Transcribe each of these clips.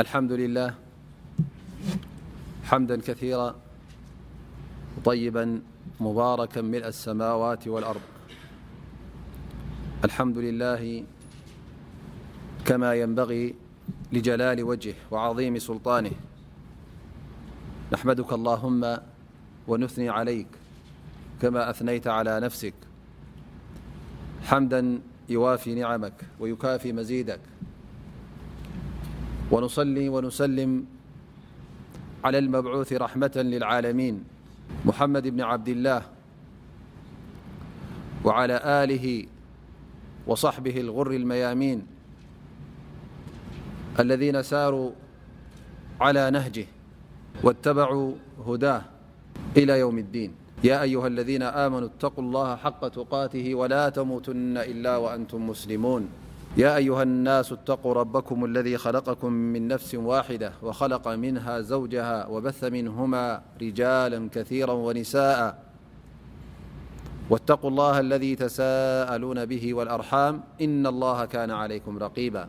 الحمد لله حمدا كثيرا طيبا مباركا ملأ السماوات والأرض الحمد لله كما ينبغي لجلال وجهه وعظيم سلطانه نحمدك اللهم ونثني عليك كما أثنيت على نفسك حمدا يوافي نعمك ويكافي مزيدك ونصلي ونسلم على المبعوث رحمة للعالمين محمد بن عبد الله وعلى آله وصحبه الغر الميامين الذين ساروا على نهجه واتبعوا هداه إلى يوم الدين يا أيها الذين آمنوا اتقوا الله حق تقاته ولا تموتن إلا وأنتم مسلمون يا أيها الناس اتقوا ربكم الذي خلقكم من نفس واحدة وخلق منها زوجها وبث منهما رجالا كثيرا ونساء واتقوا الله الذي تسالون به والأرحام إن الله كان عليكمريباارءال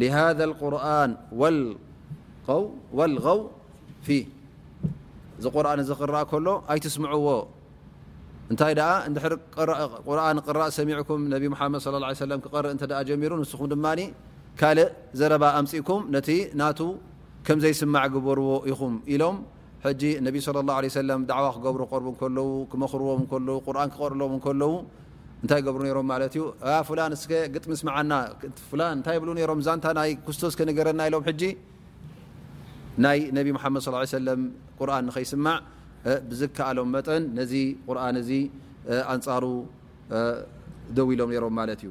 ሊሃዘል ቁርኣን ወልገው ፊህ እዚ ቁርን እዚ ክረኣ ከሎ ኣይትስምዕዎ እንታይ ደኣ እንድሕር ቁርን ክራእ ሰሚዕኩም ነቢ ሙሓመድ ስለ ላ ሰለም ክቐርእ እንተ ደኣ ጀሚሩ ንስኹም ድማ ካልእ ዘረባ ኣምፂእኩም ነቲ ናቱ ከም ዘይስማዕ ግበርዎ ኢኹም ኢሎም ሕጂ ነቢ ስለ ላሁ ዓለ ሰለም ዳዕዋ ክገብሩ ክቐርቡ እንከለዉ ክመኽርዎም እንከለዉ ቁርን ክቐርሎም እንከለዉ እንታይ ይገብሩ ነሮም ማለት ዩ ፍላን እስከ ግጥሚ ስምዓና ፍላን እንታይ ይብሉ ነሮም ዛንታ ናይ ኩስቶ እስከ ንገረና ኢሎም ሕጂ ናይ ነቢ መሓመድ ስ ሰለም ቁርን ንኸይስማዕ ብዝከኣሎም መጠን ነዚ ቁርን እዚ ኣንፃሩ ደው ኢሎም ነሮም ማለት እዩ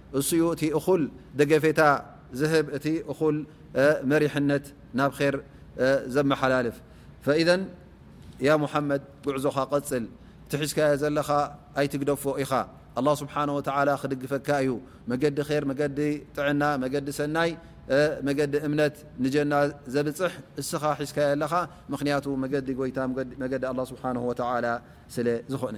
እሱ እዩ እቲ እኹል ደገፌታ ዝህብ እቲ እኹል መሪሕነት ናብ ር ዘመሓላልፍ ፈኢዘን ያ ሙሓመድ ጉዕዞኻ ቀፅል እቲ ሒዝካዮ ዘለኻ ኣይትግደፎ ኢኻ ኣላ ስብሓን ወተላ ክድግፈካ እዩ መገዲ ር መገዲ ጥዕና መገዲ ሰናይ መገዲ እምነት ንጀና ዘብፅሕ እስኻ ሒዝካዮ ኣለኻ ምክንያቱ መገዲ ጎይታ መገዲ ኣላ ስብሓን ወተላ ስለ ዝኾነ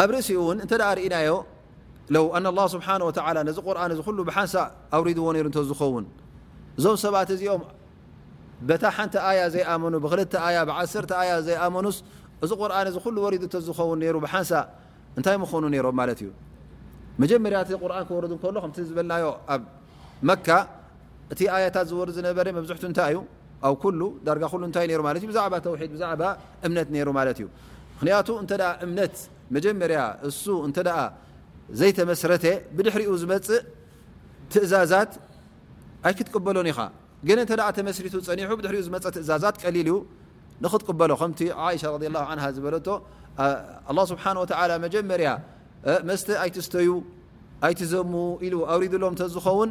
ኣብ ርእሲኡ ውን እንተ ርእናዮ ለው ኣነ ላه ስብሓን ወተላ ነዚ ቁርን እዚ ኩሉ ብሓንሳእ ኣውሪድዎ ነይሩ እንተዝኸውን እዞም ሰባት እዚኦም በታ ሓንቲ ኣያ ዘይኣመኑ ብክል ኣያ ብዓሰተ ኣያ ዘይኣመኑስ እዚ ቁርን እዚ ኩሉ ወሪዱ እተዝኸውን ነይሩ ብሓንሳእ እንታይ ምኾኑ ነይሮም ማለት እዩ መጀመርያ እቲ ቁርን ክወርድ እንከሎ ከምቲ ዝበልናዮ ኣብ መካ እቲ ኣያታት ዝወርድ ዝነበረ መብዝሕቱ እንታይ እዩ ኣብ ኩሉ ዳርጋ ኩሉ እንታይ ነይሩ ማለት እዩ ብዛዕባ ተውሒድ ብዛዕባ እምነት ነይሩ ማለት እዩ ምክንያቱ እንተ እምነት መጀመርያ እሱ እንተ ዘይተመስረተ ብድሕሪኡ ዝመፅእ ትእዛዛት ኣይክትቅበሎን ኢኻ ግን እንተ ተመስሪቱ ፀኒሑ ብድሕሪኡ ዝመፀ ትእዛዛት ቀሊል እዩ ንክትቅበሎ ከምቲ ዓይሻ ረ ላ ን ዝበለቶ ኣላ ስብሓን ወተላ መጀመርያ መስተ ኣይትስተዩ ኣይትዘሙ ኢሉ ኣውሪድሎም ተዝኸውን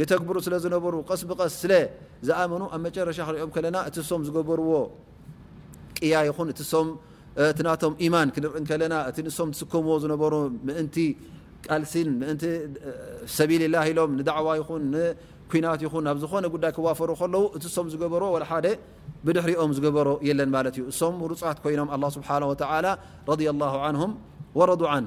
የተግብሩ ስለ ዝነበሩ ቀስ ብቀስ ስለ ዝኣመኑ ኣብ መጨረሻ ክሪኦም ከለና እቲ ሶም ዝገበርዎ ቅያ ይኹን እቲ ሶም እቲ ናቶም ኢማን ክንርኢ ከለና እቲ ንሶም ዝስከምዎ ዝነበሩ ምእንቲ ቃልሲን ምእንቲ ሰቢልላ ኢሎም ንዳዕዋ ይኹን ንኩናት ይኹን ናብ ዝኾነ ጉዳይ ክዋፈሩ ከለዉ እቲ ሶም ዝገበርዎ ወላ ሓደ ብድሕሪኦም ዝገበሮ የለን ማለት እዩ እሶም ምሩፃት ኮይኖም ኣላ ስብሓን ወተላ ረድ ላ ዓንሁም ወረዱ ዓን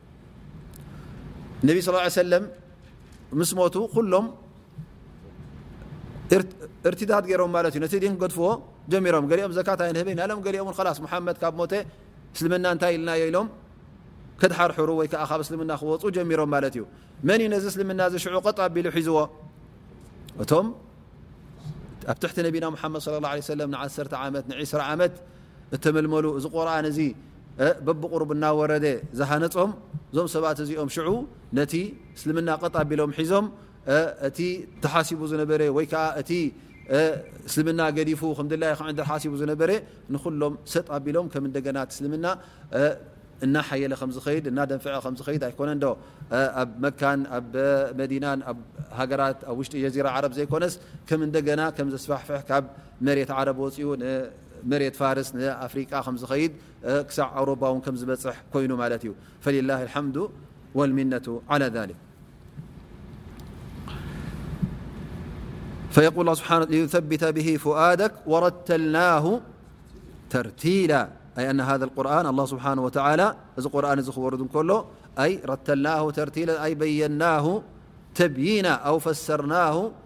ነቢ ስ ሰለም ምስ ሞቱ ኩሎም እርትዳድ ገይሮም ማለት እዩ ነቲ ዲን ክገድፍዎ ጀሚሮም ገሊኦም ዘካት ኣይንህበ ኢና ሎም ገሊኦም ን ላስ መሓመድ ካብ ሞተ እስልምና እንታይ ኢልናዮ ኢሎም ከድሓርሕሩ ወይ ከዓ ካብ እስልምና ክወፁ ጀሚሮም ማለት እዩ መን እዩ ነዚ እስልምና እዚ ሽዑ ቀጥ ኣቢሉ ሒዝዎ እቶም ኣብ ትሕቲ ነቢና ሓመድ ለ ለ ሰለም ንዓሰርተ ዓመት ንዒስራ ዓመት እተመልመሉ እዚ ቁርን እዚ በብቑሩብ እናወረደ ዝሃነፆም እዞም ሰባት እዚኦም ሽዑ ነቲ እስልምና ቀጥ ኣቢሎም ሒዞም እቲ ተሓሲቡ ዝነበረ ወይ ከዓ እቲ እስልምና ገዲፉ ከም ድላየ ክዕንድ ሓሲቡ ዝነበረ ንኹሎም ሰጥ ኣቢሎም ከም እንደገና እስልምና እናሓየለ ከም ዝኸይድ እናደንፍዐ ከም ዝኸይድ ኣይኮነን ዶ ኣብ መካን ኣብ መዲናን ኣብ ሃገራት ኣብ ውሽጢ ጀዚራ ዓረብ ዘይኮነስ ከም እንደገና ከም ዘስፋሕፍሕ ካብ መሬት ዓረብ ወፂኡ ر أوربا كح ين فلله الحمد والمنة على ذلكلليثبت به فؤادك ورتلناه ترتيلا أن ها الرآنالله سبحانه وتعالى رآن ر كل رتلناه تريلأ بيناه تبينا أو فسرناه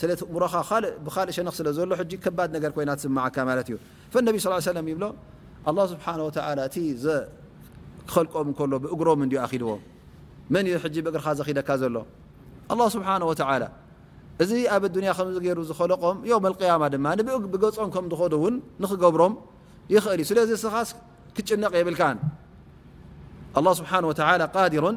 ስለ ትቅብሮኻ ካልእ ብካልእ ሸነኽ ስለ ዘሎ ሕጂ ከባድ ነገር ኮይና ትስምዓካ ማለት እዩ ፈነቢ ስ ሰለም ይብሎ ኣላ ስብሓን ወተላ እቲ ዘክኸልቆም እንከሎ ብእግሮም እንዲዩ ኣኺድዎም መን እዩ ሕጂ ብእግርኻ ዘኺደካ ዘሎ ኣላ ስብሓን ወተላ እዚ ኣብ ኣዱንያ ከምዚ ገይሩ ዝኸለቆም ዮም ኣልቅያማ ድማ ንብእ ብገጾም ከም ዝኸዱ እውን ንክገብሮም ይኽእል እዩ ስለዚ እስኻስ ክጭነቕ የብልካን ኣላ ስብሓን ወተላ ቃዲሩን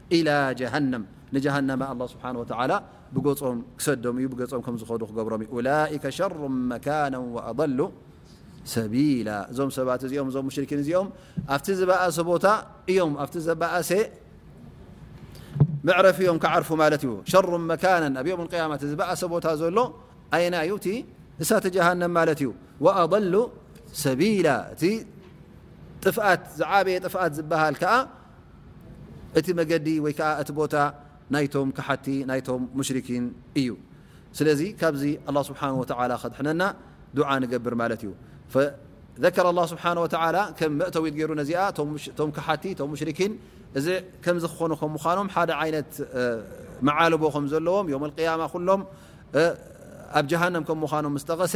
ኢላ ጀሃነም ንጀሃነመ ኣላህ ስብሓን ወተዓላ ብገፆም ክሰዶም እዩ ብገፆም ከም ዝኸዱ ክገብሮም እዩ ኡላኢከ ሸሩ መካና ወኣضሉ ሰቢላ እዞም ሰባት እዚኦም እዞም ሙሽርኪን እዚኦም ኣብቲ ዝበኣሰ ቦታ እዮም ኣብቲ ዘበኣሰ መዕረፊ እዮም ክዓርፉ ማለት እዩ ሸሩ መካና ኣብ ዮም ቅያማ እቲ ዝበኣሰ ቦታ ዘሎ ኣይና እዩ እቲ እሳተ ጀሃነም ማለት እዩ ወኣضሉ ሰቢላ እቲ ጥፍኣት ዝዓበየ ጥፍኣት ዝበሃል ከዓ እቲ መገዲ ወይ ከኣ እቲ ቦታ ናይቶም ከሓድቲ ናይቶም ሙሽሪኪን እዩ ስለዚ ካብዚ ኣላ ስብሓን ወተላ ከድሕነና ዱዓ ንገብር ማለት እዩ ዘከረ ኣላ ስብሓን ወተላ ከም መእተዊት ገይሩ ነዚኣ ቶም ከሓቲ ቶም ሙሽርኪን እዚ ከምዚ ክኾኑ ከም ምዃኖም ሓደ ዓይነት መዓልቦ ከም ዘለዎም ዮም ኣልቅያማ ኩሎም ኣብ ጀሃንም ከም ምዃኖም ምስ ጠቐሰ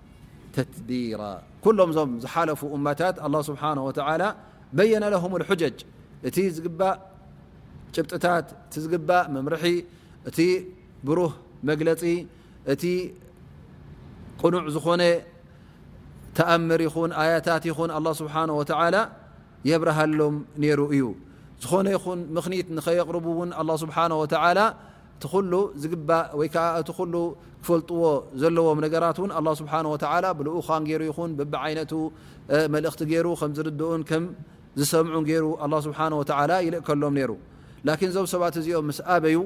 تتبيرا كلم م زحلفا أمتت الله سبحانه وتعالى بين لهم الحجج ت قب بطت ت ب ممرح ت بره مجل ت قنع ن تأمر ين آيتت ين الله سبحانه وتعالى يبره لم نر ي ن ين مخن نيقرب ون الله سبحانه وتعالى እቲ ኩሉ ዝግባእ ወይ ከኣ እቲ ኩሉ ክፈልጥዎ ዘለዎም ነገራት ውን ኣላህ ስብሓን ወተዓላ ብልኡኻን ገይሩ ይኹን በብዓይነቱ መልእኽቲ ገይሩ ከም ዝርድኡን ከም ዝሰምዑን ገይሩ ኣላህ ስብሓን ወተዓላ ይልእከሎም ነይሩ ላኪን እዞም ሰባት እዚኦም ምስ ኣበዩ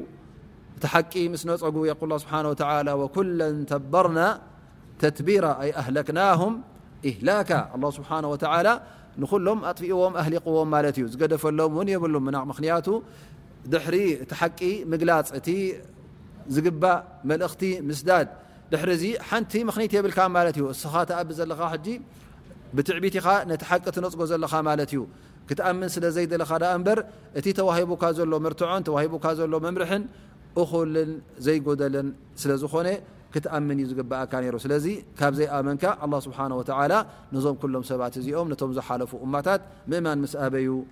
እቲ ሓቂ ምስ ነጸጉ የቁል ስብሓን ወተዓላ ወኩለን ተበርና ተትቢራ ኣይ ኣህለክናሁም ኢህላካ ኣላ ስብሓን ወተዓላ ንኹሎም ኣጥፊእዎም ኣህሊቕዎም ማለት እዩ ዝገደፈሎም እውን የብሉም ምክንያቱ ድሕሪ እቲ ሓቂ ምግላፅ እቲ ዝግባእ መልእኽቲ ምስዳድ ድሕሪ እዚ ሓንቲ ምኽኒት የብልካ ማለት እዩ እስኻ ትኣብ ዘለኻ ሕጂ ብትዕቢት ኢኻ ነቲ ሓቂ ትነፅጎ ዘለኻ ማለት እዩ ክትኣምን ስለ ዘይደለኻ ዳኣ እምበር እቲ ተዋሂቡካ ዘሎ መርትዖን ተዋሂቡካ ዘሎ መምርሕን እኹልን ዘይጎደልን ስለ ዝኾነ ክትኣምን እዩ ዝግበኣካ ነይሩ ስለዚ ካብ ዘይኣመንካ ኣላ ስብሓን ወተዓላ ነዞም ኩሎም ሰባት እዚኦም ነቶም ዝሓለፉ እማታት ምእማን ምስ ኣበዩ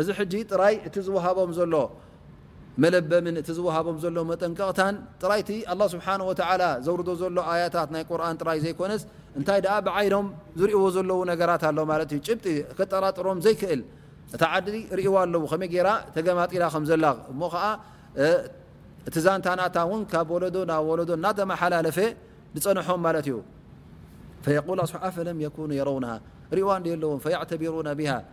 እዚ ሕጂ ጥራይ እቲ ዝወሃቦም ዘሎ መለበምን እቲ ዝወሃቦም ዘሎ መጠንቀቕታን ጥራይ እቲ ኣላህ ስብሓነሁ ወተዓላ ዘውርዶ ዘሎ ኣያታት ናይ ቁርኣን ጥራይ ዘይኮነስ እንታይ ደኣ ብዓይኖም ዝርእይዎ ዘለዉ ነገራት ኣሎ ማለት እዩ ጭብጢ ከጠራጥሮም ዘይክእል እታ ዓዲ ርእይዋ ኣለዉ ከመይ ገይራ ተገማጢላ ከም ዘላ እሞ ከዓ እቲ ዛንታ ናታ እውን ካብ ወለዶ ናብ ወለዶ እናተመሓላለፈ ዝፀንሖም ማለት እዩ ፈየቁል ኣስሓ ኣፈለም የኩኑ የረውና ርእይዋ እንደ ኣለዎም ፈያዕተቢሩና ቢሃ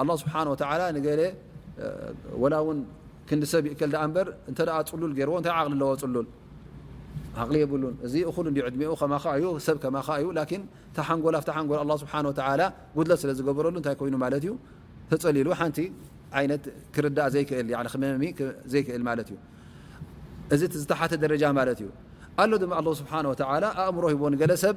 ኣላህ ስብሓን ወተዓላ ንገለ ወላ እውን ክንዲ ሰብ ይእከል ድኣ እምበር እንተ ፅሉል ገይርዎ እንታይ ዓቕሊ ኣለዎ ፅሉል ዓቕሊ የብሉን እዚ እኹል እንዲ ዕድሜኡ ከማኻ እዩ ሰብ ከማኻ እዩ ላኪን ተሓንጎል ኣብቲ ሓንጎል ኣላ ስብሓን ወተዓላ ጉድለት ስለ ዝገበረሉ እንታይ ኮይኑ ማለት እዩ ተፀሊሉ ሓንቲ ዓይነት ክርዳእ ዘይክእል ክመሚ ዘይክእል ማለት እዩ እዚ ዝተሓተ ደረጃ ማለት እዩ ኣሎ ድማ ኣላ ስብሓን ወተዓላ ኣእምሮ ሂቦ ንገለ ሰብ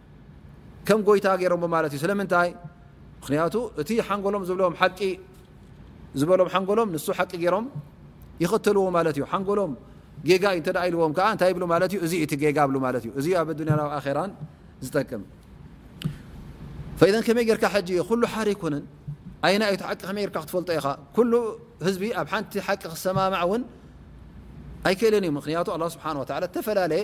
ከም ጎይታ ገይሮሞ ማለት እዩ ስለምንታይ ምክንያቱ እቲ ሓንጎሎም ዝብሎም ሓቂ ዝበሎም ሓንጎሎም ንሱ ሓቂ ገይሮም ይኸተልዎ ማለት እዩ ሓንጎሎም ጌጋ እዩ እንተ ኢልዎም ከዓ እንታይ ይብሉ ማለት እዩ እዚ እቲ ጌጋ ብሉ ማለት እዩ እዚ ኣብ ኣዱንያ ናብ ኣኼራን ዝጠቅም ፈኢዘን ከመይ ጌርካ ሕጂ ኩሉ ሓር ኣይኮነን ኣይና እዩ ሓቂ ከመይ ጌርካ ክትፈልጦ ኢኻ ኩሉ ህዝቢ ኣብ ሓንቲ ሓቂ ክሰማማዕ እውን ኣይክእልን እዩ ምክንያቱ ኣላ ስብሓን ወተላ እተፈላለየ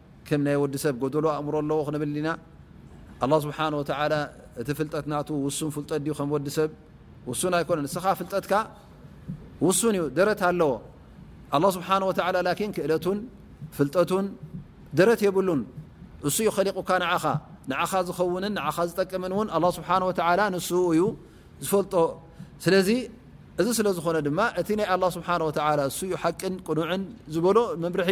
ከም ናይ ወዲ ሰብ ጎደሎ ኣእምሮ ኣለዎ ክንብል ኢና ኣላ ስብሓን ወተላ እቲ ፍልጠት ናቱ ውሱን ፍልጠት ድዩ ከም ወዲ ሰብ ውሱን ኣይኮነ ንስኻ ፍልጠትካ ውሱን እዩ ደረት ኣለዎ ኣላ ስብሓን ወተላ ላኪን ክእለቱን ፍልጠቱን ደረት የብሉን እሱ እዩ ከሊቑካ ንዓኻ ንዓኻ ዝኸውንን ንዓኻ ዝጠቅምን እውን ኣላ ስብሓን ወተላ ንሱ እዩ ዝፈልጦ ስለዚ እዚ ስለ ዝኾነ ድማ እቲ ናይ ኣላ ስብሓን ወተላ እሱ እዩ ሓቅን ቅኑዕን ዝበሎ መምርሒ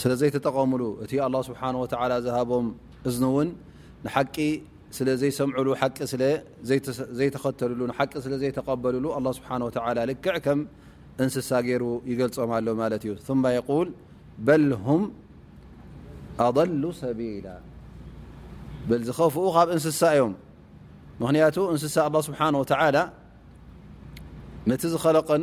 ስለዘይተጠቐምሉ እቲ ኣላህ ስብሓነሁ ወተዓላ ዝሃቦም እዝኒ እውን ንሓቂ ስለዘይሰምዕሉ ሓቂ ስለዘይተኸተልሉ ንሓቂ ስለዘይተቐበልሉ ኣላህ ስብሓነሁ ወተዓላ ልክዕ ከም እንስሳ ገይሩ ይገልጾም ኣሎ ማለት እዩ ثመ የቁል በል ሁም ኣضሉ ሰቢላ በል ዝኸፍኡ ካብ እንስሳ እዮም ምክንያቱ እንስሳ ኣላ ስብሓን ወተዓላ ነቲ ዝኸለቐን